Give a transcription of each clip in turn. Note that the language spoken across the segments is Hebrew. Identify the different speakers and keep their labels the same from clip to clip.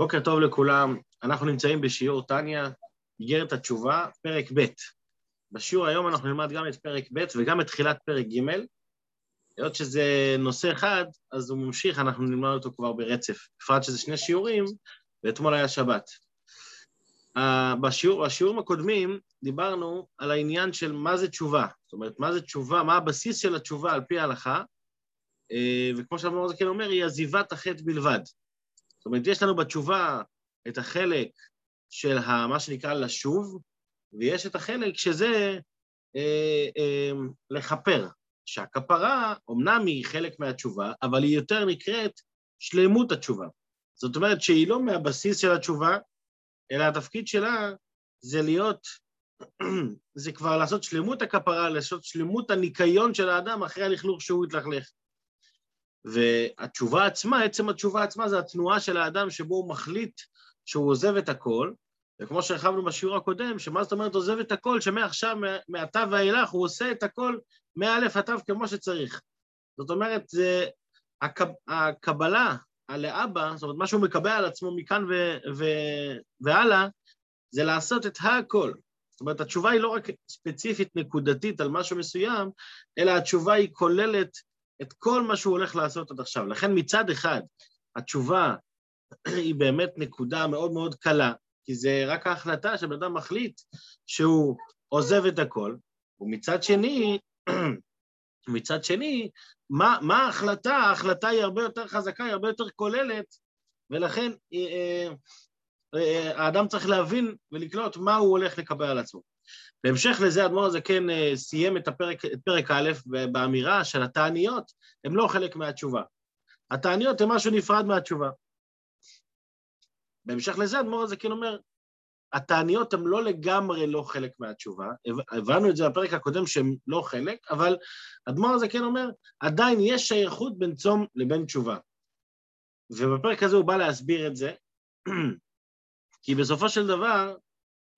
Speaker 1: בוקר טוב לכולם, אנחנו נמצאים בשיעור טניה, איגרת התשובה, פרק ב'. בשיעור היום אנחנו נלמד גם את פרק ב' וגם את תחילת פרק ג'. היות שזה נושא אחד, אז הוא ממשיך, אנחנו נלמד אותו כבר ברצף. בפרט שזה שני שיעורים, ואתמול היה שבת. בשיעור, בשיעורים הקודמים דיברנו על העניין של מה זה תשובה. זאת אומרת, מה זה תשובה, מה הבסיס של התשובה על פי ההלכה, uh, וכמו שאמרנו, זה כן אומר, היא עזיבת החטא בלבד. זאת אומרת, יש לנו בתשובה את החלק של מה שנקרא לשוב, ויש את החלק שזה אה, אה, לכפר, שהכפרה אמנם היא חלק מהתשובה, אבל היא יותר נקראת שלמות התשובה. זאת אומרת שהיא לא מהבסיס של התשובה, אלא התפקיד שלה זה להיות, זה כבר לעשות שלמות הכפרה, לעשות שלמות הניקיון של האדם אחרי הלכלוך שהוא התלכלך. והתשובה עצמה, עצם התשובה עצמה זה התנועה של האדם שבו הוא מחליט שהוא עוזב את הכל, וכמו שהרחבנו בשיעור הקודם, שמה זאת אומרת עוזב את הכל, שמעכשיו, מעתה ואילך, הוא עושה את הכל מאלף עד תו כמו שצריך. זאת אומרת, זה הקב, הקבלה לאבא, זאת אומרת, מה שהוא מקבל על עצמו מכאן ו, ו, והלאה, זה לעשות את הכל. זאת אומרת, התשובה היא לא רק ספציפית נקודתית על משהו מסוים, אלא התשובה היא כוללת את כל מה שהוא הולך לעשות עד עכשיו. לכן מצד אחד, התשובה היא באמת נקודה מאוד מאוד קלה, כי זה רק ההחלטה שבן אדם מחליט שהוא עוזב את הכל, ומצד שני, מצד שני, מה, מה ההחלטה? ההחלטה היא הרבה יותר חזקה, היא הרבה יותר כוללת, ולכן אה, אה, האדם צריך להבין ולקלוט מה הוא הולך לקבל על עצמו. בהמשך לזה, אדמו"ר הזה כן אה, סיים את, הפרק, את פרק א' באמירה של התעניות, הן לא חלק מהתשובה. התעניות הן משהו נפרד מהתשובה. בהמשך לזה, אדמו"ר הזה כן אומר, התעניות הן לא לגמרי לא חלק מהתשובה, הבנו את זה בפרק הקודם שהן לא חלק, אבל אדמו"ר הזה כן אומר, עדיין יש שייכות בין צום לבין תשובה. ובפרק הזה הוא בא להסביר את זה, כי בסופו של דבר,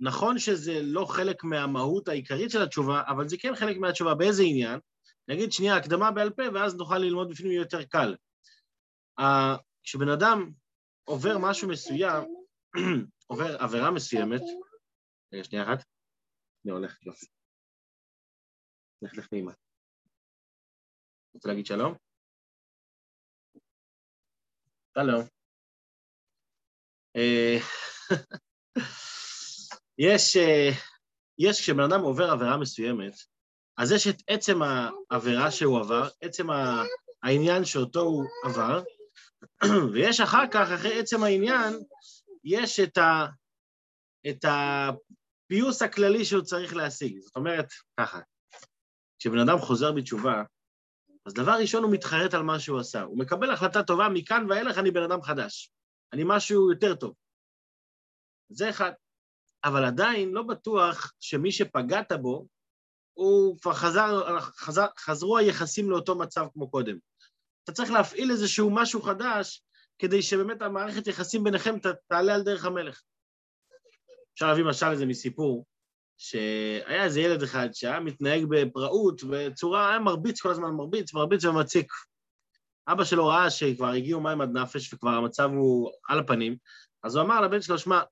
Speaker 1: נכון שזה לא חלק מהמהות העיקרית של התשובה, אבל זה כן חלק מהתשובה. באיזה עניין? נגיד שנייה הקדמה בעל פה, ואז נוכל ללמוד בפנים יותר קל. כשבן אדם עובר משהו מסוים, עובר עבירה מסוימת, רגע, שנייה אחת, אני הולך, יופי. לך לך נעימה. רוצה להגיד שלום? שלום. יש, אה, יש כשבן אדם עובר עבירה מסוימת, אז יש את עצם העבירה שהוא עבר, עצם העניין שאותו הוא עבר, ויש אחר כך, אחרי עצם העניין, יש את, ה, את הפיוס הכללי שהוא צריך להשיג. זאת אומרת, ככה, כשבן אדם חוזר בתשובה, אז דבר ראשון הוא מתחרט על מה שהוא עשה. הוא מקבל החלטה טובה, מכאן ואילך אני בן אדם חדש. אני משהו יותר טוב. זה אחד. אבל עדיין לא בטוח שמי שפגעת בו, הוא כבר חזר, חזר, חזרו היחסים לאותו מצב כמו קודם. אתה צריך להפעיל איזשהו משהו חדש, כדי שבאמת המערכת יחסים ביניכם תעלה על דרך המלך. אפשר להביא משל לזה מסיפור, שהיה איזה ילד אחד שהיה מתנהג בפראות, בצורה, היה מרביץ כל הזמן, מרביץ, מרביץ ומציק. אבא שלו ראה שכבר הגיעו מים עד נפש וכבר המצב הוא על הפנים, אז הוא אמר לבן שלו, שמע,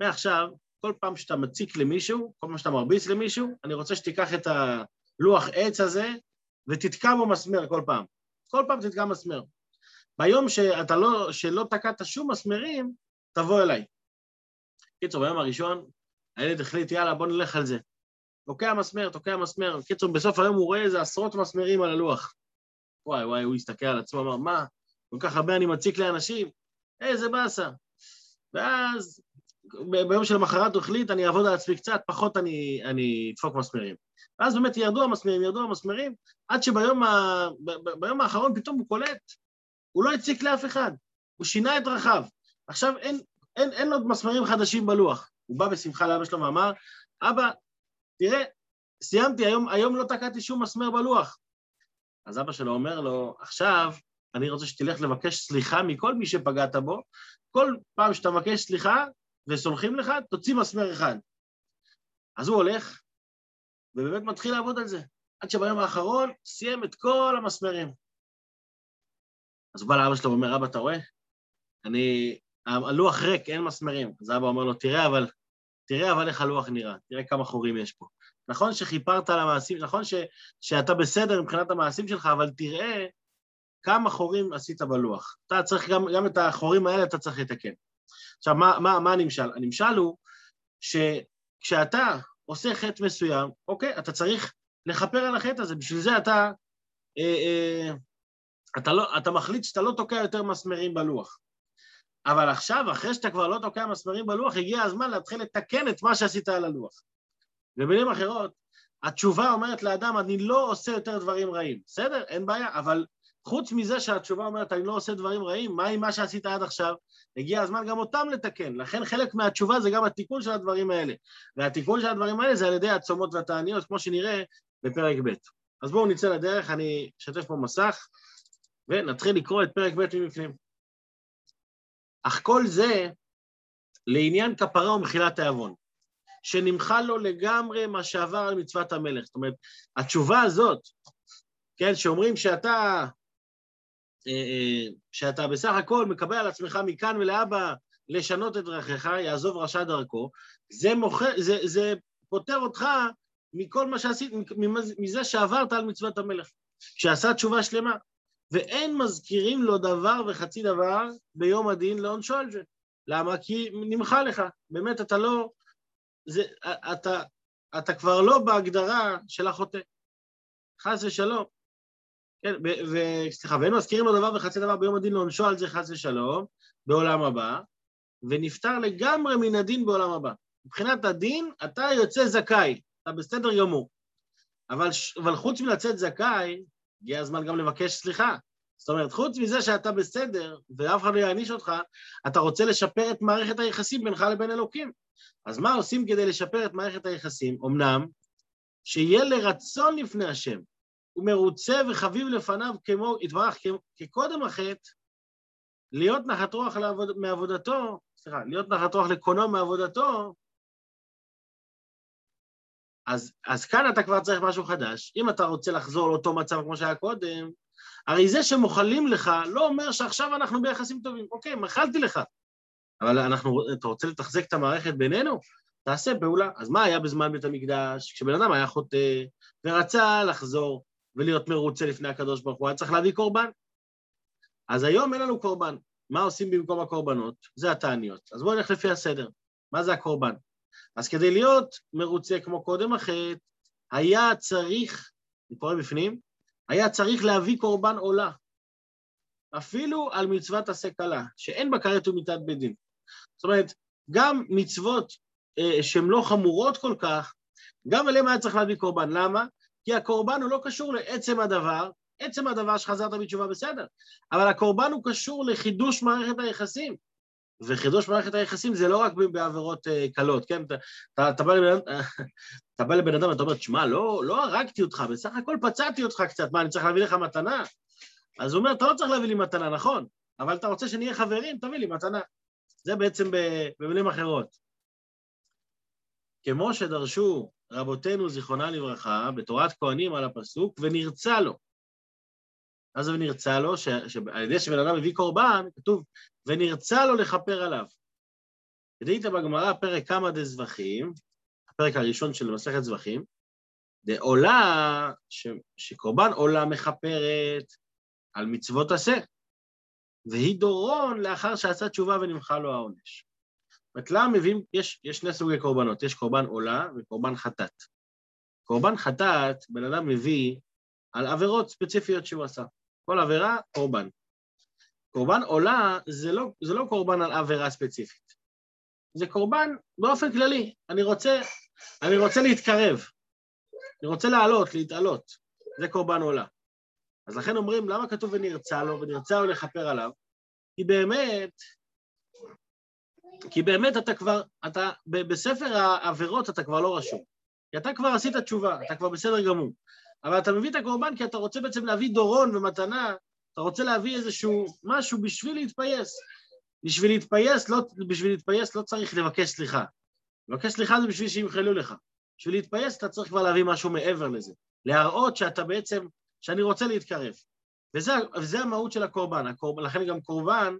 Speaker 1: מעכשיו כל פעם שאתה מציק למישהו, כל פעם שאתה מרביץ למישהו, אני רוצה שתיקח את הלוח עץ הזה ותתקע בו מסמר כל פעם. כל פעם תתקע מסמר. ביום שאתה לא, שלא תקעת שום מסמרים, תבוא אליי. קיצור, ביום הראשון, הילד החליט, יאללה, בוא נלך על זה. תוקע מסמר, תוקע מסמר. קיצור, בסוף היום הוא רואה איזה עשרות מסמרים על הלוח. וואי, וואי, הוא הסתכל על עצמו, אמר, מה, כל כך הרבה אני מציק לאנשים? איזה באסה. ואז ביום שלמחרת הוא החליט, אני אעבוד על עצמי קצת, פחות אני, אני אדפוק מסמרים. ואז באמת ירדו המסמרים, ירדו המסמרים, עד שביום ה... ב... ביום האחרון פתאום הוא קולט, הוא לא הציק לאף אחד, הוא שינה את דרכיו. עכשיו אין, אין, אין עוד מסמרים חדשים בלוח. הוא בא בשמחה לאבא שלו ואמר, אבא, תראה, סיימתי, היום, היום לא תקעתי שום מסמר בלוח. אז אבא שלו אומר לו, עכשיו אני רוצה שתלך לבקש סליחה מכל מי שפגעת בו, כל פעם שאתה מבקש סליחה, וסולחים לך, תוציא מסמר אחד. אז הוא הולך, ובאמת מתחיל לעבוד על זה. עד שביום האחרון סיים את כל המסמרים. אז הוא בא לאבא שלו ואומר, אבא, אתה רואה? אני הלוח ריק, אין מסמרים. אז אבא אומר לו, תראה אבל, תראה אבל איך הלוח נראה, תראה כמה חורים יש פה. נכון שכיפרת על המעשים, נכון ש, שאתה בסדר מבחינת המעשים שלך, אבל תראה כמה חורים עשית בלוח. אתה צריך, גם, גם את החורים האלה אתה צריך לתקן. עכשיו, מה, מה, מה הנמשל? הנמשל הוא שכשאתה עושה חטא מסוים, אוקיי, אתה צריך לכפר על החטא הזה, בשביל זה אתה, אה, אה, אתה, לא, אתה מחליט שאתה לא תוקע יותר מסמרים בלוח. אבל עכשיו, אחרי שאתה כבר לא תוקע מסמרים בלוח, הגיע הזמן להתחיל לתקן את מה שעשית על הלוח. במילים אחרות, התשובה אומרת לאדם, אני לא עושה יותר דברים רעים. בסדר, אין בעיה, אבל חוץ מזה שהתשובה אומרת, אני לא עושה דברים רעים, מה עם מה שעשית עד עכשיו? הגיע הזמן גם אותם לתקן. לכן חלק מהתשובה זה גם התיקון של הדברים האלה. והתיקון של הדברים האלה זה על ידי הצומות והתעניות, כמו שנראה בפרק ב'. אז בואו נצא לדרך, אני אשתף פה מסך, ונתחיל לקרוא את פרק ב' מבפנים. אך כל זה לעניין כפרה ומחילת העוון, שנמחל לו לגמרי מה שעבר על מצוות המלך. זאת אומרת, התשובה הזאת, כן, שאומרים שאתה שאתה בסך הכל מקבל על עצמך מכאן ולהבא לשנות את דרכיך, יעזוב רשע דרכו, זה, מוכר, זה, זה פותר אותך מכל מה שעשית, מזה שעברת על מצוות המלך, שעשה תשובה שלמה. ואין מזכירים לו דבר וחצי דבר ביום הדין לעונשו על זה. למה? כי נמחה לך. באמת, אתה לא... זה, אתה, אתה כבר לא בהגדרה של החוטא. חס ושלום. כן, וסליחה, ואין מזכירים לו דבר וחצי דבר ביום הדין לעונשו על זה חס ושלום, בעולם הבא, ונפטר לגמרי מן הדין בעולם הבא. מבחינת הדין, אתה יוצא זכאי, אתה בסדר גמור. אבל, אבל חוץ מלצאת זכאי, הגיע הזמן גם לבקש סליחה. זאת אומרת, חוץ מזה שאתה בסדר, ואף אחד לא יעניש אותך, אתה רוצה לשפר את מערכת היחסים בינך לבין אלוקים. אז מה עושים כדי לשפר את מערכת היחסים? אמנם, שיהיה לרצון לפני השם, הוא מרוצה וחביב לפניו כמו, יתברך כקודם החטא, להיות נחת רוח לעבוד, מעבודתו, סליחה, להיות נחת רוח לקונו מעבודתו, אז, אז כאן אתה כבר צריך משהו חדש. אם אתה רוצה לחזור לאותו מצב כמו שהיה קודם, הרי זה שמוחלים לך לא אומר שעכשיו אנחנו ביחסים טובים. אוקיי, מחלתי לך, אבל אנחנו, אתה רוצה לתחזק את המערכת בינינו? תעשה פעולה. אז מה היה בזמן בית המקדש? כשבן אדם היה חוטא ורצה לחזור ולהיות מרוצה לפני הקדוש ברוך הוא, היה צריך להביא קורבן. אז היום אין לנו קורבן. מה עושים במקום הקורבנות? זה התעניות. אז בואו נלך לפי הסדר. מה זה הקורבן? אז כדי להיות מרוצה כמו קודם החטא, היה צריך, אני קורא בפנים, היה צריך להביא קורבן עולה, אפילו על מצוות עשה קלה, שאין בה כרת ומיתת בית דין. זאת אומרת, גם מצוות אה, שהן לא חמורות כל כך, גם עליהן היה צריך להביא קורבן. למה? כי הקורבן הוא לא קשור לעצם הדבר, עצם הדבר שחזרת בתשובה בסדר, אבל הקורבן הוא קשור לחידוש מערכת היחסים. וחידוש מערכת היחסים זה לא רק בעבירות uh, קלות, כן? אתה, אתה, אתה, בא לבן, אתה בא לבן אדם ואתה אומר, תשמע, לא, לא הרגתי אותך, בסך הכל פצעתי אותך קצת, מה, אני צריך להביא לך מתנה? אז הוא אומר, אתה לא צריך להביא לי מתנה, נכון, אבל אתה רוצה שנהיה חברים, תביא לי מתנה. זה בעצם במילים אחרות. כמו שדרשו רבותינו, זיכרונה לברכה, בתורת כהנים על הפסוק, ונרצה לו. זה ונרצה לו? שעל ידי שבן אדם מביא קורבן, כתוב, ונרצה לו לכפר עליו. כדאית בגמרא פרק כמה דזבחים, הפרק הראשון של מסכת זבחים, דעולה, ש... שקורבן עולה מכפרת על מצוות עשה, והיא דורון לאחר שעשה תשובה ונמחה לו העונש. למה מביאים, יש, יש שני סוגי קורבנות, יש קורבן עולה וקורבן חטאת. קורבן חטאת, בן אדם מביא על עבירות ספציפיות שהוא עשה. כל עבירה, קורבן. קורבן עולה זה לא, זה לא קורבן על עבירה ספציפית. זה קורבן באופן כללי. אני רוצה, אני רוצה להתקרב, אני רוצה לעלות, להתעלות. זה קורבן עולה. אז לכן אומרים, למה כתוב ונרצה לו, ונרצה לו לכפר עליו? כי באמת, כי באמת אתה כבר, אתה, בספר העבירות אתה כבר לא רשום. כי אתה כבר עשית תשובה, אתה כבר בסדר גמור. אבל אתה מביא את הקורבן כי אתה רוצה בעצם להביא דורון ומתנה, אתה רוצה להביא איזשהו משהו בשביל להתפייס. בשביל להתפייס, לא, בשביל להתפייס לא צריך לבקש סליחה. לבקש סליחה זה בשביל שימחלו לך. בשביל להתפייס אתה צריך כבר להביא משהו מעבר לזה. להראות שאתה בעצם, שאני רוצה להתקרב. וזה, וזה המהות של הקורבן. הקורבן. לכן גם קורבן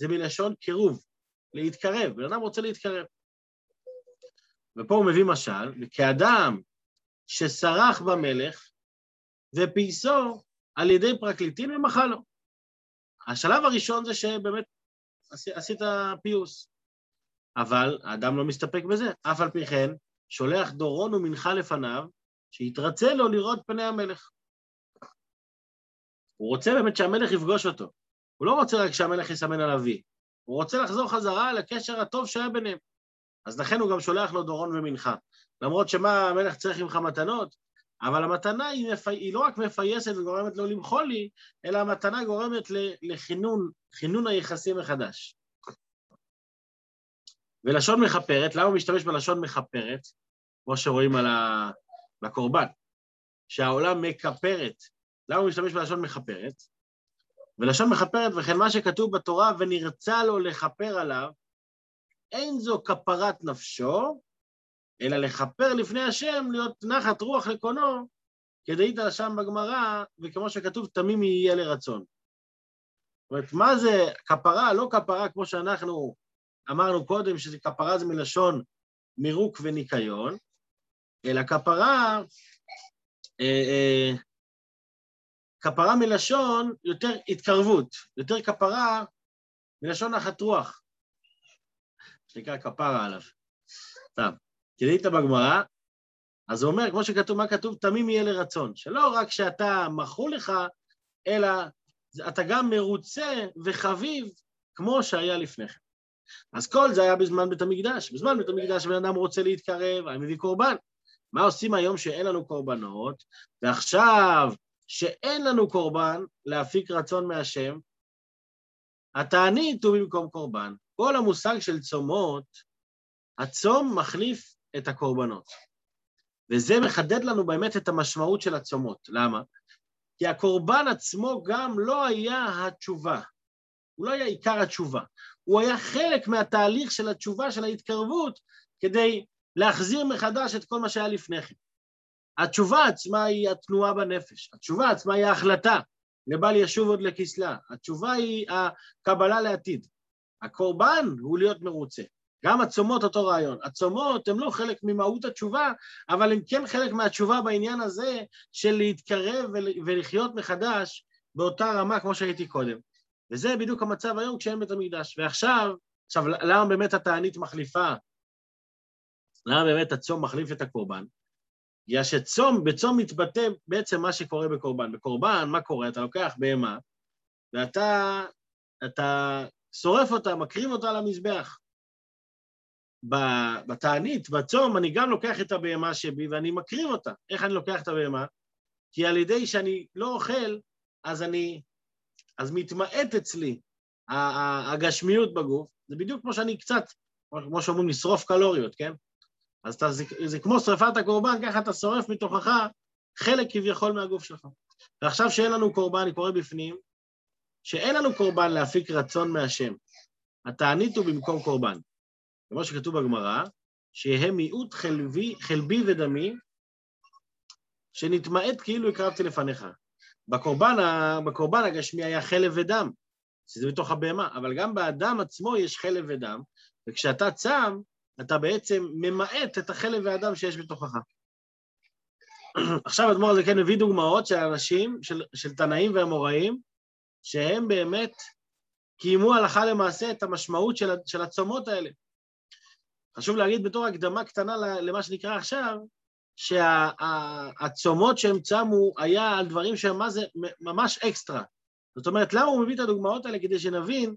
Speaker 1: זה מלשון קירוב. להתקרב, בן אדם רוצה להתקרב. ופה הוא מביא משל, וכאדם שסרח במלך ופייסו על ידי פרקליטים ומחה לו. השלב הראשון זה שבאמת עשית פיוס, אבל האדם לא מסתפק בזה, אף על פי כן שולח דורון ומנחה לפניו, שיתרצה לו לראות פני המלך. הוא רוצה באמת שהמלך יפגוש אותו. הוא לא רוצה רק שהמלך יסמן על אבי, הוא רוצה לחזור חזרה לקשר הטוב שהיה ביניהם. אז לכן הוא גם שולח לו דורון ומנחה. למרות שמה המלך צריך ממך מתנות, אבל המתנה היא, מפ... היא לא רק מפייסת וגורמת לו למחול לי, אלא המתנה גורמת לכינון, כינון היחסים מחדש. ולשון מכפרת, למה הוא משתמש בלשון מכפרת? כמו שרואים על ה... בקורבן, שהעולם מכפרת. למה הוא משתמש בלשון מכפרת? ולשון מכפרת, וכן מה שכתוב בתורה, ונרצה לו לכפר עליו, אין זו כפרת נפשו, אלא לכפר לפני השם, להיות נחת רוח לקונו, כדאית שם בגמרא, וכמו שכתוב, תמים יהיה לרצון. זאת אומרת, מה זה כפרה? לא כפרה כמו שאנחנו אמרנו קודם, שזה כפרה זה מלשון מירוק וניקיון, אלא כפרה, אה, אה, כפרה מלשון יותר התקרבות, יותר כפרה מלשון נחת רוח, שנקרא כפרה עליו. טוב, תראית בגמרא, אז הוא אומר, כמו שכתוב, מה כתוב? תמים יהיה לרצון, שלא רק שאתה מכרו לך, אלא אתה גם מרוצה וחביב כמו שהיה לפני כן. אז כל זה היה בזמן בית המקדש. בזמן בית המקדש בן אדם רוצה להתקרב, היה מביא קורבן. מה עושים היום שאין לנו קורבנות, ועכשיו שאין לנו קורבן להפיק רצון מהשם, התענית הוא במקום קורבן. כל המושג של צומות, הצום מחליף את הקורבנות. וזה מחדד לנו באמת את המשמעות של הצומות. למה? כי הקורבן עצמו גם לא היה התשובה. הוא לא היה עיקר התשובה. הוא היה חלק מהתהליך של התשובה, של ההתקרבות, כדי להחזיר מחדש את כל מה שהיה לפני כן. התשובה עצמה היא התנועה בנפש, התשובה עצמה היא ההחלטה, לבל ישוב עוד לכסלה, התשובה היא הקבלה לעתיד. הקורבן הוא להיות מרוצה. גם הצומות אותו רעיון. הצומות הן לא חלק ממהות התשובה, אבל הן כן חלק מהתשובה בעניין הזה של להתקרב ולחיות מחדש באותה רמה כמו שהייתי קודם. וזה בדיוק המצב היום כשאין בית המקדש. ועכשיו, עכשיו, למה באמת התענית מחליפה? למה באמת הצום מחליף את הקורבן? בגלל שצום, בצום מתבטא בעצם מה שקורה בקורבן. בקורבן, מה קורה? אתה לוקח בהמה, ואתה אתה שורף אותה, מקריב אותה על המזבח. בתענית, בצום, אני גם לוקח את הבהמה שבי ואני מקריב אותה. איך אני לוקח את הבהמה? כי על ידי שאני לא אוכל, אז אני... אז מתמעט אצלי הגשמיות בגוף. זה בדיוק כמו שאני קצת, כמו שאומרים, לשרוף קלוריות, כן? אז אתה, זה, זה כמו שרפת הקורבן, ככה אתה שורף מתוכך חלק כביכול מהגוף שלך. ועכשיו שאין לנו קורבן, אני קורא בפנים, שאין לנו קורבן להפיק רצון מהשם. התענית הוא במקום קורבן. כמו שכתוב בגמרא, שיהא מיעוט חלבי, חלבי ודמי, שנתמעט כאילו הקרבתי לפניך. בקורבן, בקורבן הגשמי היה חלב ודם, שזה בתוך הבהמה, אבל גם באדם עצמו יש חלב ודם, וכשאתה צם, אתה בעצם ממעט את החלב והדם שיש בתוכך. עכשיו אדמו"ר הזה כן מביא דוגמאות של אנשים, של, של תנאים ואמוראים, שהם באמת קיימו הלכה למעשה את המשמעות של, של הצומות האלה. חשוב להגיד בתור הקדמה קטנה למה שנקרא עכשיו, שהצומות שהם צמו היה על דברים שהם מה זה ממש אקסטרה. זאת אומרת, למה הוא מביא את הדוגמאות האלה? כדי שנבין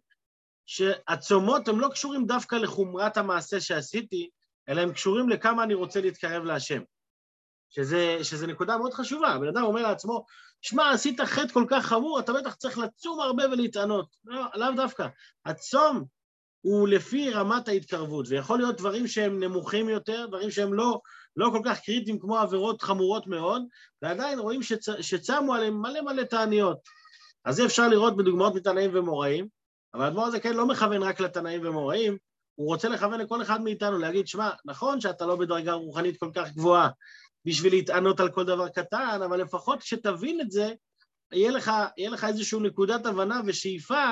Speaker 1: שהצומות הם לא קשורים דווקא לחומרת המעשה שעשיתי, אלא הם קשורים לכמה אני רוצה להתקרב להשם. שזה, שזה נקודה מאוד חשובה. הבן אדם אומר לעצמו, שמע, עשית חטא כל כך חמור, אתה בטח צריך לצום הרבה ולהתענות. לא, לאו דווקא. הצום הוא לפי רמת ההתקרבות, ויכול להיות דברים שהם נמוכים יותר, דברים שהם לא, לא כל כך קריטיים כמו עבירות חמורות מאוד, ועדיין רואים שצ, שצמו עליהם מלא מלא תעניות. אז זה אפשר לראות בדוגמאות מתנאים ומוראים, אבל האדמו"ר הזה כן לא מכוון רק לתנאים ומוראים, הוא רוצה לכוון לכל אחד מאיתנו, להגיד, שמע, נכון שאתה לא בדרגה רוחנית כל כך גבוהה בשביל להתענות על כל דבר קטן, אבל לפחות כשתבין את זה, יהיה לך, יהיה לך איזושהי נקודת הבנה ושאיפה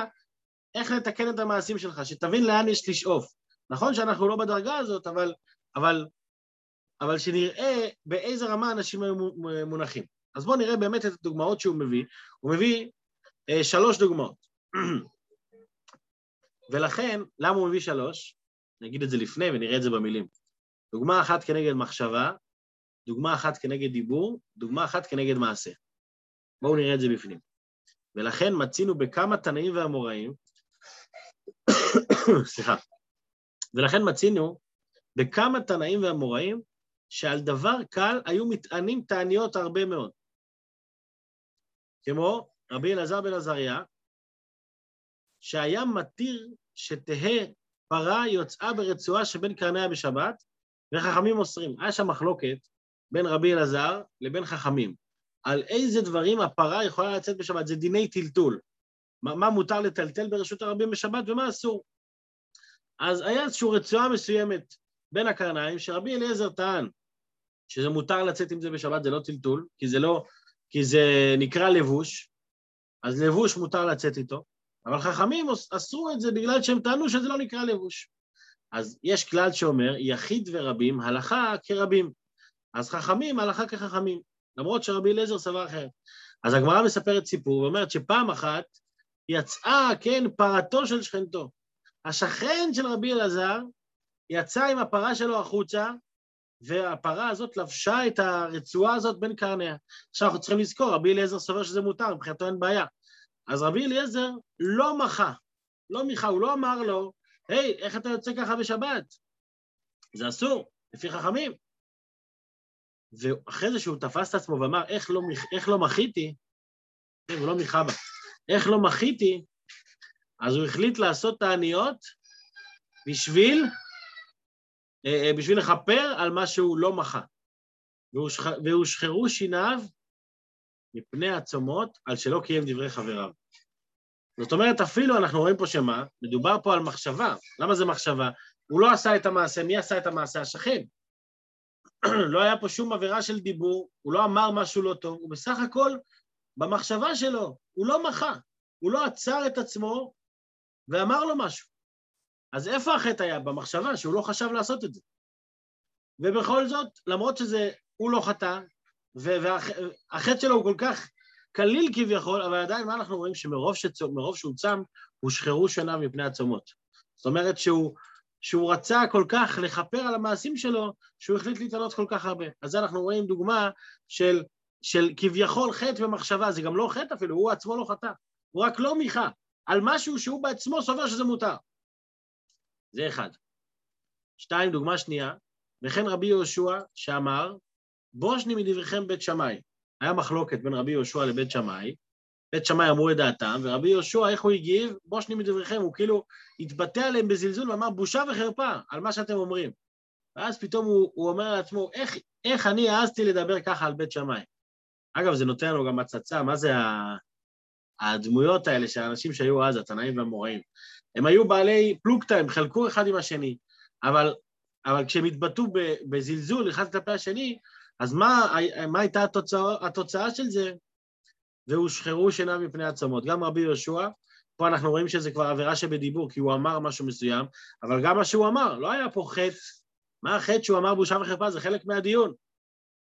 Speaker 1: איך לתקן את המעשים שלך, שתבין לאן יש לשאוף. נכון שאנחנו לא בדרגה הזאת, אבל, אבל, אבל שנראה באיזה רמה אנשים היו מונחים. אז בואו נראה באמת את הדוגמאות שהוא מביא. הוא מביא אה, שלוש דוגמאות. ולכן, למה הוא מביא שלוש? אני אגיד את זה לפני ונראה את זה במילים. דוגמה אחת כנגד מחשבה, דוגמה אחת כנגד דיבור, דוגמה אחת כנגד מעשה. בואו נראה את זה בפנים. ולכן מצינו בכמה תנאים ואמוראים, סליחה, ולכן מצינו בכמה תנאים ואמוראים שעל דבר קל היו מטענים תעניות הרבה מאוד. כמו רבי אלעזר בן עזריה, שהיה מתיר שתהא פרה יוצאה ברצועה שבין קרניה בשבת, וחכמים אוסרים. היה שם מחלוקת בין רבי אלעזר לבין חכמים. על איזה דברים הפרה יכולה לצאת בשבת, זה דיני טלטול. מה, מה מותר לטלטל ברשות הרבים בשבת ומה אסור. אז היה איזושהי רצועה מסוימת בין הקרניים, שרבי אליעזר טען שזה מותר לצאת עם זה בשבת, זה לא טלטול, כי זה לא, כי זה נקרא לבוש, אז לבוש מותר לצאת איתו, אבל חכמים אסרו את זה בגלל שהם טענו שזה לא נקרא לבוש. אז יש כלל שאומר, יחיד ורבים, הלכה כרבים. אז חכמים, הלכה כחכמים, למרות שרבי אליעזר סבר אחרת. אז הגמרא מספרת סיפור ואומרת שפעם אחת יצאה, כן, פרתו של שכנתו. השכן של רבי אלעזר יצא עם הפרה שלו החוצה, והפרה הזאת לבשה את הרצועה הזאת בין קרניה. עכשיו אנחנו צריכים לזכור, רבי אליעזר סובר שזה מותר, מבחינתו אין בעיה. אז רבי אליעזר לא מחה, לא מיכה, הוא לא אמר לו, היי, איך אתה יוצא ככה בשבת? זה אסור, לפי חכמים. ואחרי זה שהוא תפס את עצמו ואמר, איך לא, איך לא מחיתי, כן, הוא לא מיכה בה, איך לא מחיתי, אז הוא החליט לעשות תעניות בשביל, אה, אה, בשביל לכפר על מה שהוא לא מחה. והושחרו שיניו מפני הצומות על שלא קיים דברי חבריו. זאת אומרת, אפילו אנחנו רואים פה שמה, מדובר פה על מחשבה. למה זה מחשבה? הוא לא עשה את המעשה, מי עשה את המעשה? השכן. לא היה פה שום עבירה של דיבור, הוא לא אמר משהו לא טוב, הוא בסך הכל, במחשבה שלו, הוא לא מחה, הוא לא עצר את עצמו ואמר לו משהו. אז איפה החטא היה? במחשבה, שהוא לא חשב לעשות את זה. ובכל זאת, למרות שזה, הוא לא חטא, והחטא שלו הוא כל כך קליל כביכול, אבל עדיין מה אנחנו רואים? שמרוב שצו, שהוא צם, הושחרו שניו מפני הצומות. זאת אומרת שהוא, שהוא רצה כל כך לכפר על המעשים שלו, שהוא החליט להתעלות כל כך הרבה. אז אנחנו רואים דוגמה של, של כביכול חטא ומחשבה, זה גם לא חטא אפילו, הוא עצמו לא חטא, הוא רק לא מיכה, על משהו שהוא בעצמו סובר שזה מותר. זה אחד. שתיים, דוגמה שנייה, וכן רבי יהושע שאמר, בושני מדבריכם בית שמאי. היה מחלוקת בין רבי יהושע לבית שמאי, בית שמאי אמרו את דעתם, ורבי יהושע, איך הוא הגיב? בושני מדבריכם, הוא כאילו התבטא עליהם בזלזול ואמר, בושה וחרפה על מה שאתם אומרים. ואז פתאום הוא, הוא אומר לעצמו, איך, איך אני העזתי לדבר ככה על בית שמאי? אגב, זה נותן לנו גם הצצה, מה זה הדמויות האלה של האנשים שהיו אז, התנאים והמוראים. הם היו בעלי פלוגתא, הם חלקו אחד עם השני, אבל, אבל כשהם התבטאו בזלזול אחד כלפי השני, אז מה, מה הייתה התוצאה, התוצאה של זה? והושחרו שיניו מפני עצמות. גם רבי יהושע, פה אנחנו רואים שזה כבר עבירה שבדיבור, כי הוא אמר משהו מסוים, אבל גם מה שהוא אמר, לא היה פה חטא. מה החטא שהוא אמר בושה וחרפה? זה חלק מהדיון.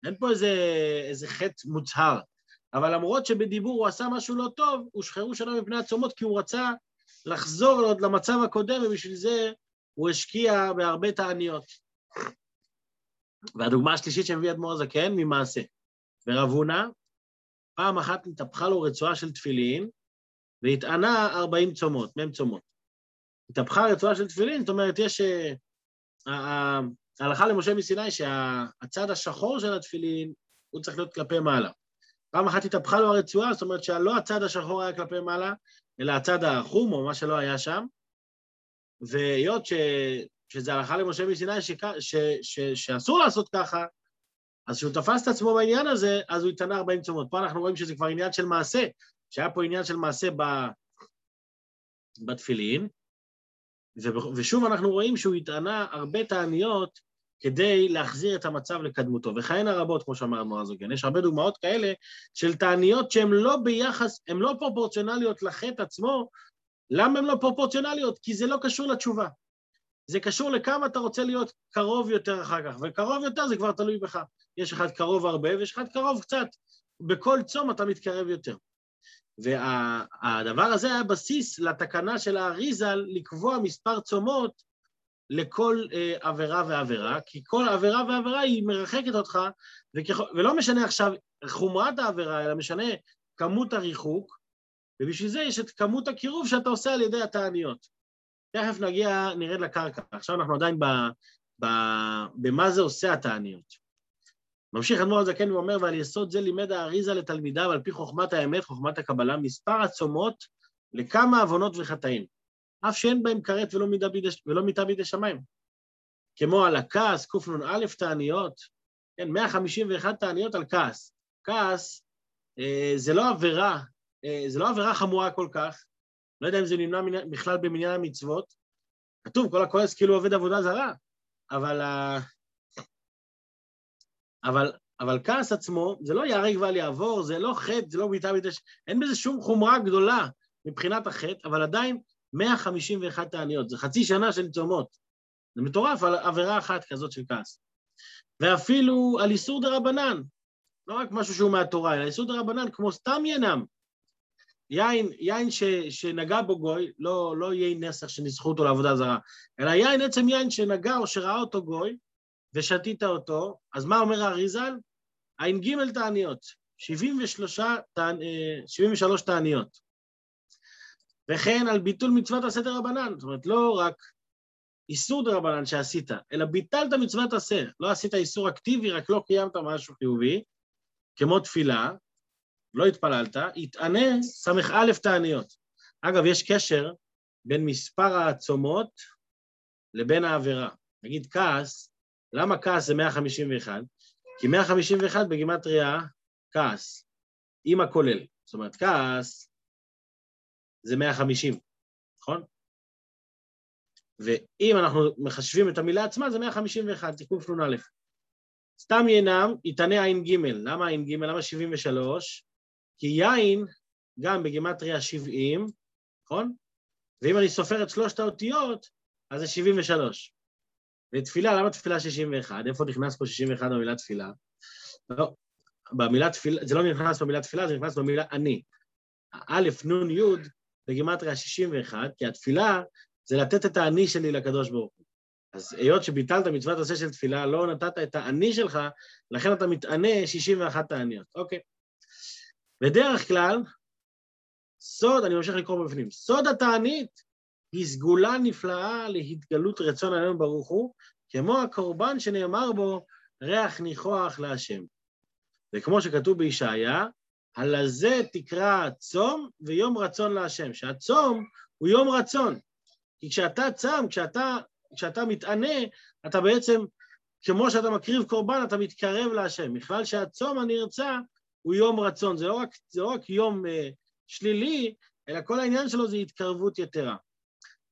Speaker 1: אין פה איזה, איזה חטא מוצהר. אבל למרות שבדיבור הוא עשה משהו לא טוב, הושחרו שיניו מפני עצמות, כי הוא רצה לחזור עוד למצב הקודם, ובשביל זה הוא השקיע בהרבה תעניות. והדוגמה השלישית שמביא אדמו"ר הזקן, ממעשה. ורב הונא, פעם אחת נתהפכה לו רצועה של תפילין, והטענה ארבעים צומות, מהם צומות. התהפכה רצועה של תפילין, זאת אומרת, יש... אה, ההלכה למשה מסיני שהצד השחור של התפילין, הוא צריך להיות כלפי מעלה. פעם אחת התהפכה לו הרצועה, זאת אומרת שלא הצד השחור היה כלפי מעלה, אלא הצד החום, או מה שלא היה שם. והיות ש... שזה הלכה למשה מסיני ש... ש... ש... שאסור לעשות ככה, אז כשהוא תפס את עצמו בעניין הזה, אז הוא התענה 40 צומות. פה אנחנו רואים שזה כבר עניין של מעשה, שהיה פה עניין של מעשה ב... בתפילין. ושוב אנחנו רואים שהוא התענה הרבה תעניות כדי להחזיר את המצב לקדמותו. וכהנה רבות, כמו שאמר אדמו"ר הזוגן, יש הרבה דוגמאות כאלה של תעניות שהן לא ביחס, הן לא פרופורציונליות לחטא עצמו, למה הן לא פרופורציונליות? כי זה לא קשור לתשובה. זה קשור לכמה אתה רוצה להיות קרוב יותר אחר כך, וקרוב יותר זה כבר תלוי בך. יש אחד קרוב הרבה ויש אחד קרוב קצת. בכל צום אתה מתקרב יותר. והדבר וה, הזה היה בסיס לתקנה של האריזה לקבוע מספר צומות לכל אה, עבירה ועבירה, כי כל עבירה ועבירה היא מרחקת אותך, וכח... ולא משנה עכשיו חומרת העבירה, אלא משנה כמות הריחוק, ובשביל זה יש את כמות הקירוב שאתה עושה על ידי התעניות. תכף נגיע, נרד לקרקע. עכשיו אנחנו עדיין ב, ב, במה זה עושה התעניות. ממשיך אדמו"ר הזקן ואומר, ועל יסוד זה לימד האריזה לתלמידיו על פי חוכמת האמת, חוכמת הקבלה, מספר הצומות לכמה עוונות וחטאים, אף שאין בהם כרת ולא, מיתה בידי שמיים. כמו על הכעס, קנ"א תעניות, כן, 151 תעניות על כעס. כעס אה, זה לא עבירה, זה לא עבירה חמורה כל כך, לא יודע אם זה נמנע בכלל במניין המצוות. כתוב, כל הכועס כאילו עובד עבודה זרה, אבל, אבל, אבל כעס עצמו, זה לא ייהרג ואל יעבור, זה לא חטא, זה לא בעיטה בידי... אין בזה שום חומרה גדולה מבחינת החטא, אבל עדיין 151 תעניות, זה חצי שנה של צומות. זה מטורף על עבירה אחת כזאת של כעס. ואפילו על איסור דה רבנן, לא רק משהו שהוא מהתורה, אלא איסור דה רבנן, כמו סתם ינם. יין, יין ש, שנגע בו גוי, לא, לא יין נסח שניסחו אותו לעבודה זרה, אלא יין, עצם יין שנגע או שראה אותו גוי, ושתית אותו, אז מה אומר האריזל? ע"ג תעניות, 73, 73 תעניות. וכן על ביטול מצוות עשה דרבנן, זאת אומרת, לא רק איסור דרבנן שעשית, אלא ביטלת מצוות עשה, לא עשית איסור אקטיבי, רק לא קיימת משהו חיובי, כמו תפילה, לא התפללת, יתענה ס"א תעניות. אגב, יש קשר בין מספר העצומות לבין העבירה. נגיד כעס, למה כעס זה 151? כי 151 בגימטריה כעס, עם הכולל. זאת אומרת, כעס זה 150, נכון? ואם אנחנו מחשבים את המילה עצמה, זה 151, תיקון פלון א'. סתם ינם, יתענה ע"ג. למה ע"ג? למה 73? כי יין, גם בגימטריה 70, נכון? ואם אני סופר את שלושת האותיות, אז זה 73. ותפילה, למה תפילה 61? איפה נכנס פה 61 במילה תפילה? לא, במילה תפילה, זה לא נכנס במילה תפילה, זה נכנס במילה אני. א', נ', י', בגימטריה 61, כי התפילה זה לתת את האני שלי לקדוש ברוך הוא. אז היות שביטלת מצוות עשה של תפילה, לא נתת את האני שלך, לכן אתה מתענה 61 תעניות. אוקיי. בדרך כלל, סוד, אני ממשיך לקרוא בפנים, סוד התענית היא סגולה נפלאה להתגלות רצון עלינו ברוך הוא, כמו הקורבן שנאמר בו, ריח ניחוח להשם. וכמו שכתוב בישעיה, הלזה תקרא צום ויום רצון להשם, שהצום הוא יום רצון. כי כשאתה צם, כשאתה, כשאתה מתענה, אתה בעצם, כמו שאתה מקריב קורבן, אתה מתקרב להשם. בכלל שהצום הנרצע הוא יום רצון, זה לא רק, זה לא רק יום אה, שלילי, אלא כל העניין שלו זה התקרבות יתרה.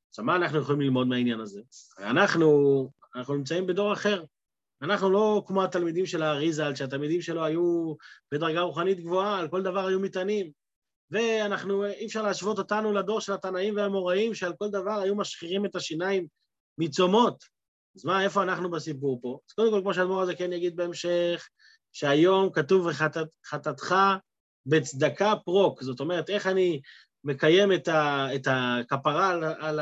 Speaker 1: עכשיו, מה אנחנו יכולים ללמוד מהעניין הזה? אנחנו, אנחנו נמצאים בדור אחר. אנחנו לא כמו התלמידים של האריזל, שהתלמידים שלו היו בדרגה רוחנית גבוהה, על כל דבר היו מטענים. ואנחנו, אי אפשר להשוות אותנו לדור של התנאים והאמוראים, שעל כל דבר היו משחירים את השיניים מצומות. אז מה, איפה אנחנו בסיפור פה? אז קודם כל, כמו שהאדמו"ר הזה כן יגיד בהמשך, שהיום כתוב וחטאתך בצדקה פרוק, זאת אומרת, איך אני מקיים את, ה, את הכפרה על, על,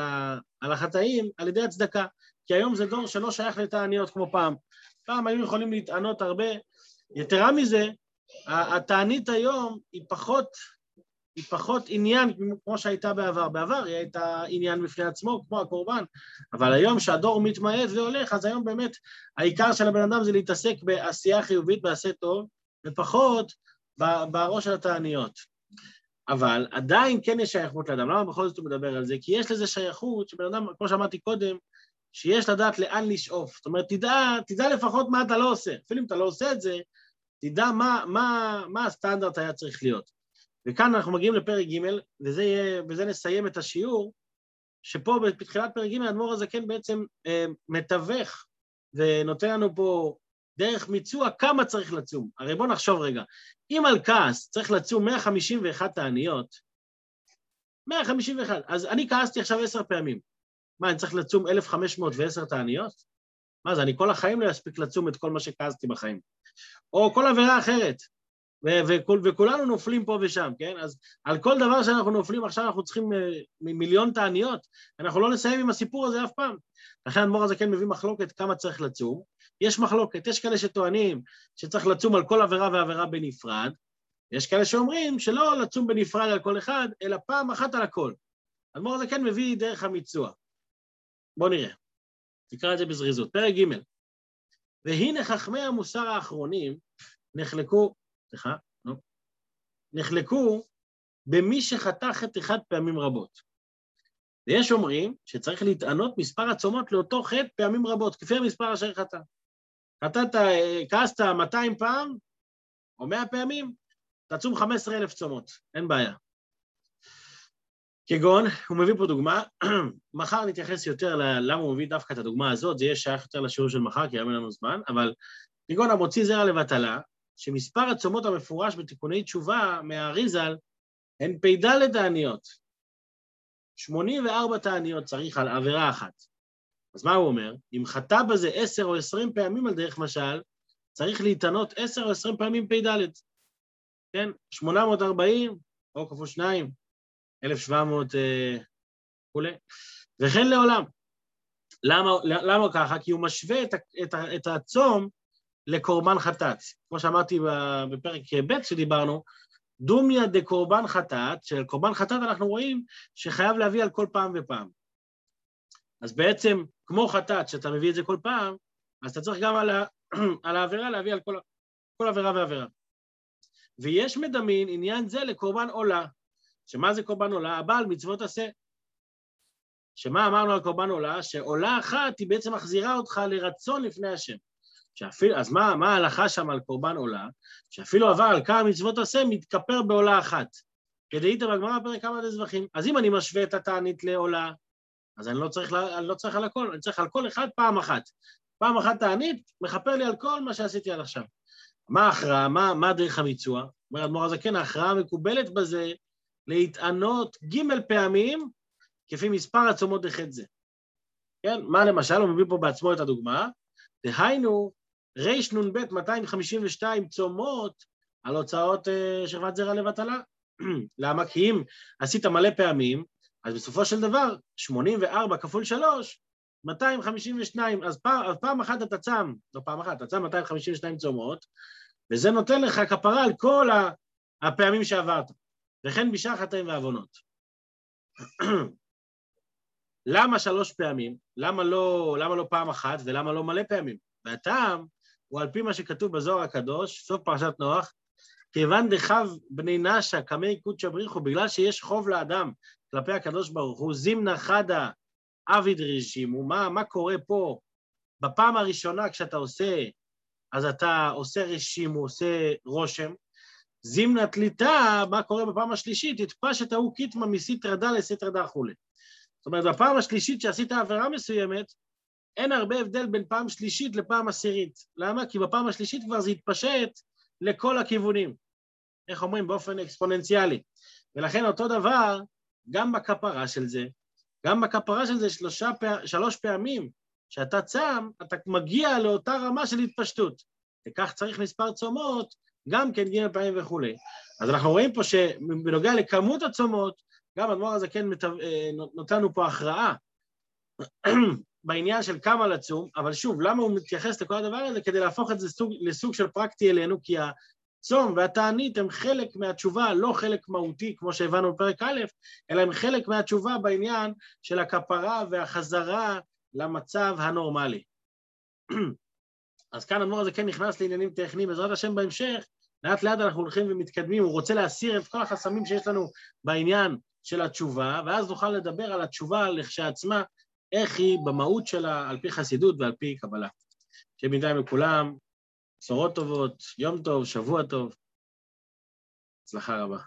Speaker 1: על החטאים על ידי הצדקה, כי היום זה דור שלא שייך לתעניות כמו פעם. פעם היו יכולים להתענות הרבה. יתרה מזה, התענית היום היא פחות, היא פחות עניין כמו שהייתה בעבר. בעבר היא הייתה עניין בפני עצמו, כמו הקורבן, אבל היום שהדור מתמעט והולך, אז היום באמת העיקר של הבן אדם זה להתעסק בעשייה חיובית, בעשה טוב, ופחות בראש של התעניות. אבל עדיין כן יש שייכות לאדם. למה בכל זאת הוא מדבר על זה? כי יש לזה שייכות שבן אדם, כמו שאמרתי קודם, שיש לדעת לאן לשאוף. זאת אומרת, תדע, תדע לפחות מה אתה לא עושה. אפילו אם אתה לא עושה את זה, תדע מה, מה, מה הסטנדרט היה צריך להיות. וכאן אנחנו מגיעים לפרק ג', וזה, יהיה, וזה נסיים את השיעור, שפה בתחילת פרק ג' האדמו"ר הזה כן בעצם אה, מתווך ונותן לנו פה דרך מיצוע כמה צריך לצום. הרי בואו נחשוב רגע, אם על כעס צריך לצום 151 תעניות, 151. אז אני כעסתי עכשיו עשר פעמים. מה, אני צריך לצום 1,510 תעניות? מה זה, אני כל החיים לא אספיק לצום את כל מה שכעסתי בחיים. או כל עבירה אחרת, וכול, וכולנו נופלים פה ושם, כן? אז על כל דבר שאנחנו נופלים עכשיו אנחנו צריכים uh, מיליון תעניות, אנחנו לא נסיים עם הסיפור הזה אף פעם. לכן האדמו"ר הזה כן מביא מחלוקת כמה צריך לצום. יש מחלוקת, יש כאלה שטוענים שצריך לצום על כל עבירה ועבירה בנפרד, יש כאלה שאומרים שלא לצום בנפרד על כל אחד, אלא פעם אחת על הכל. האדמו"ר הזה כן מביא דרך המיצוע. בואו נראה. נקרא את זה בזריזות. פרק ג' והנה חכמי המוסר האחרונים נחלקו, סליחה, נו, נחלקו במי שחטא חטא אחד פעמים רבות. ויש אומרים שצריך להתענות מספר הצומות לאותו חטא פעמים רבות, כפי המספר אשר חטא. חטאת, כעסת 200 פעם, או 100 פעמים, תצום 15,000 צומות, אין בעיה. כגון, הוא מביא פה דוגמה, מחר נתייחס יותר ללמה הוא מביא דווקא את הדוגמה הזאת, זה יהיה שייך יותר לשיעור של מחר, כי אין לנו זמן, אבל כגון המוציא זרע לבטלה, שמספר הצומות המפורש בתיקוני תשובה מהאריזל הן פ"ד תעניות. 84 תעניות צריך על עבירה אחת. אז מה הוא אומר? אם חטא בזה 10 או 20 פעמים על דרך משל, צריך להתענות 10 או 20 פעמים פ"ד. כן? 840, או כפול 2, 1,700 וכולי, וכן לעולם. למה, למה ככה? כי הוא משווה את, את, את הצום לקורבן חטאת. כמו שאמרתי בפרק ב' שדיברנו, דומיה דקורבן חטאת, של קורבן חטאת אנחנו רואים שחייב להביא על כל פעם ופעם. אז בעצם, כמו חטאת, שאתה מביא את זה כל פעם, אז אתה צריך גם על, ה, על העבירה להביא על כל, כל עבירה ועבירה. ויש מדמין עניין זה לקורבן עולה. שמה זה קורבן עולה? הבעל מצוות עשה. שמה אמרנו על קורבן עולה? שעולה אחת היא בעצם מחזירה אותך לרצון לפני השם. שאפילו, אז מה, מה ההלכה שם על קורבן עולה? שאפילו עבר על כמה מצוות עשה, מתכפר בעולה אחת. כדאית בגמרא פרק כמה דזבחים. אז אם אני משווה את התענית לעולה, אז אני לא צריך, אני לא צריך על הכל, אני צריך על כל אחד פעם אחת. פעם אחת תענית, מכפר לי על כל מה שעשיתי עד עכשיו. מה ההכרעה? מה, מה דרך המיצוע? אומר אדמו"ר הזקן, ההכרעה המקובלת בזה להתענות ג' פעמים כפי מספר הצומות לחטא זה. כן, מה למשל, הוא מביא פה בעצמו את הדוגמה, דהיינו, רנ"ב 252 צומות על הוצאות uh, שכבת זרע לבטלה. למה? כי אם עשית מלא פעמים, אז בסופו של דבר, 84 כפול 3, 252, אז פעם, אז פעם אחת אתה צם, לא פעם אחת, אתה צם 252 צומות, וזה נותן לך כפרה על כל הפעמים שעברת. וכן בשאר חטאים ועוונות. למה שלוש פעמים? למה לא, למה לא פעם אחת ולמה לא מלא פעמים? והטעם הוא על פי מה שכתוב בזוהר הקדוש, סוף פרשת נוח, כיוון דחב בני נשה קמי קודשא בריחו, בגלל שיש חוב לאדם כלפי הקדוש ברוך הוא, זימנה חדה אביד רשימו, מה, מה קורה פה? בפעם הראשונה כשאתה עושה, אז אתה עושה רשימו, עושה רושם, זימנה תליטה, מה קורה בפעם השלישית? התפשט ההוא קיטמה מסיתרא דא לסיתרא דא כולי. זאת אומרת, בפעם השלישית שעשית עבירה מסוימת, אין הרבה הבדל בין פעם שלישית לפעם עשירית. למה? כי בפעם השלישית כבר זה התפשט לכל הכיוונים. איך אומרים? באופן אקספוננציאלי. ולכן אותו דבר, גם בכפרה של זה, גם בכפרה של זה שלושה, שלוש פעמים שאתה צם, אתה מגיע לאותה רמה של התפשטות. וכך צריך מספר צומות גם כן ג' פעמים וכולי. אז אנחנו רואים פה שבנוגע לכמות הצומות, גם הדמור הזה כן אה, נותנו פה הכרעה בעניין של כמה לצום, אבל שוב, למה הוא מתייחס לכל הדבר הזה? כדי להפוך את זה סוג, לסוג של פרקטי אלינו, כי הצום והתענית הם חלק מהתשובה, לא חלק מהותי, כמו שהבנו בפרק א', אלא הם חלק מהתשובה בעניין של הכפרה והחזרה למצב הנורמלי. אז כאן הדמור הזה כן נכנס לעניינים טכניים, בעזרת השם בהמשך, לאט לאט אנחנו הולכים ומתקדמים, הוא רוצה להסיר את כל החסמים שיש לנו בעניין של התשובה, ואז נוכל לדבר על התשובה לכשעצמה, איך היא במהות שלה, על פי חסידות ועל פי קבלה. שיהיה בינתיים לכולם, בשורות טובות, יום טוב, שבוע טוב, הצלחה רבה.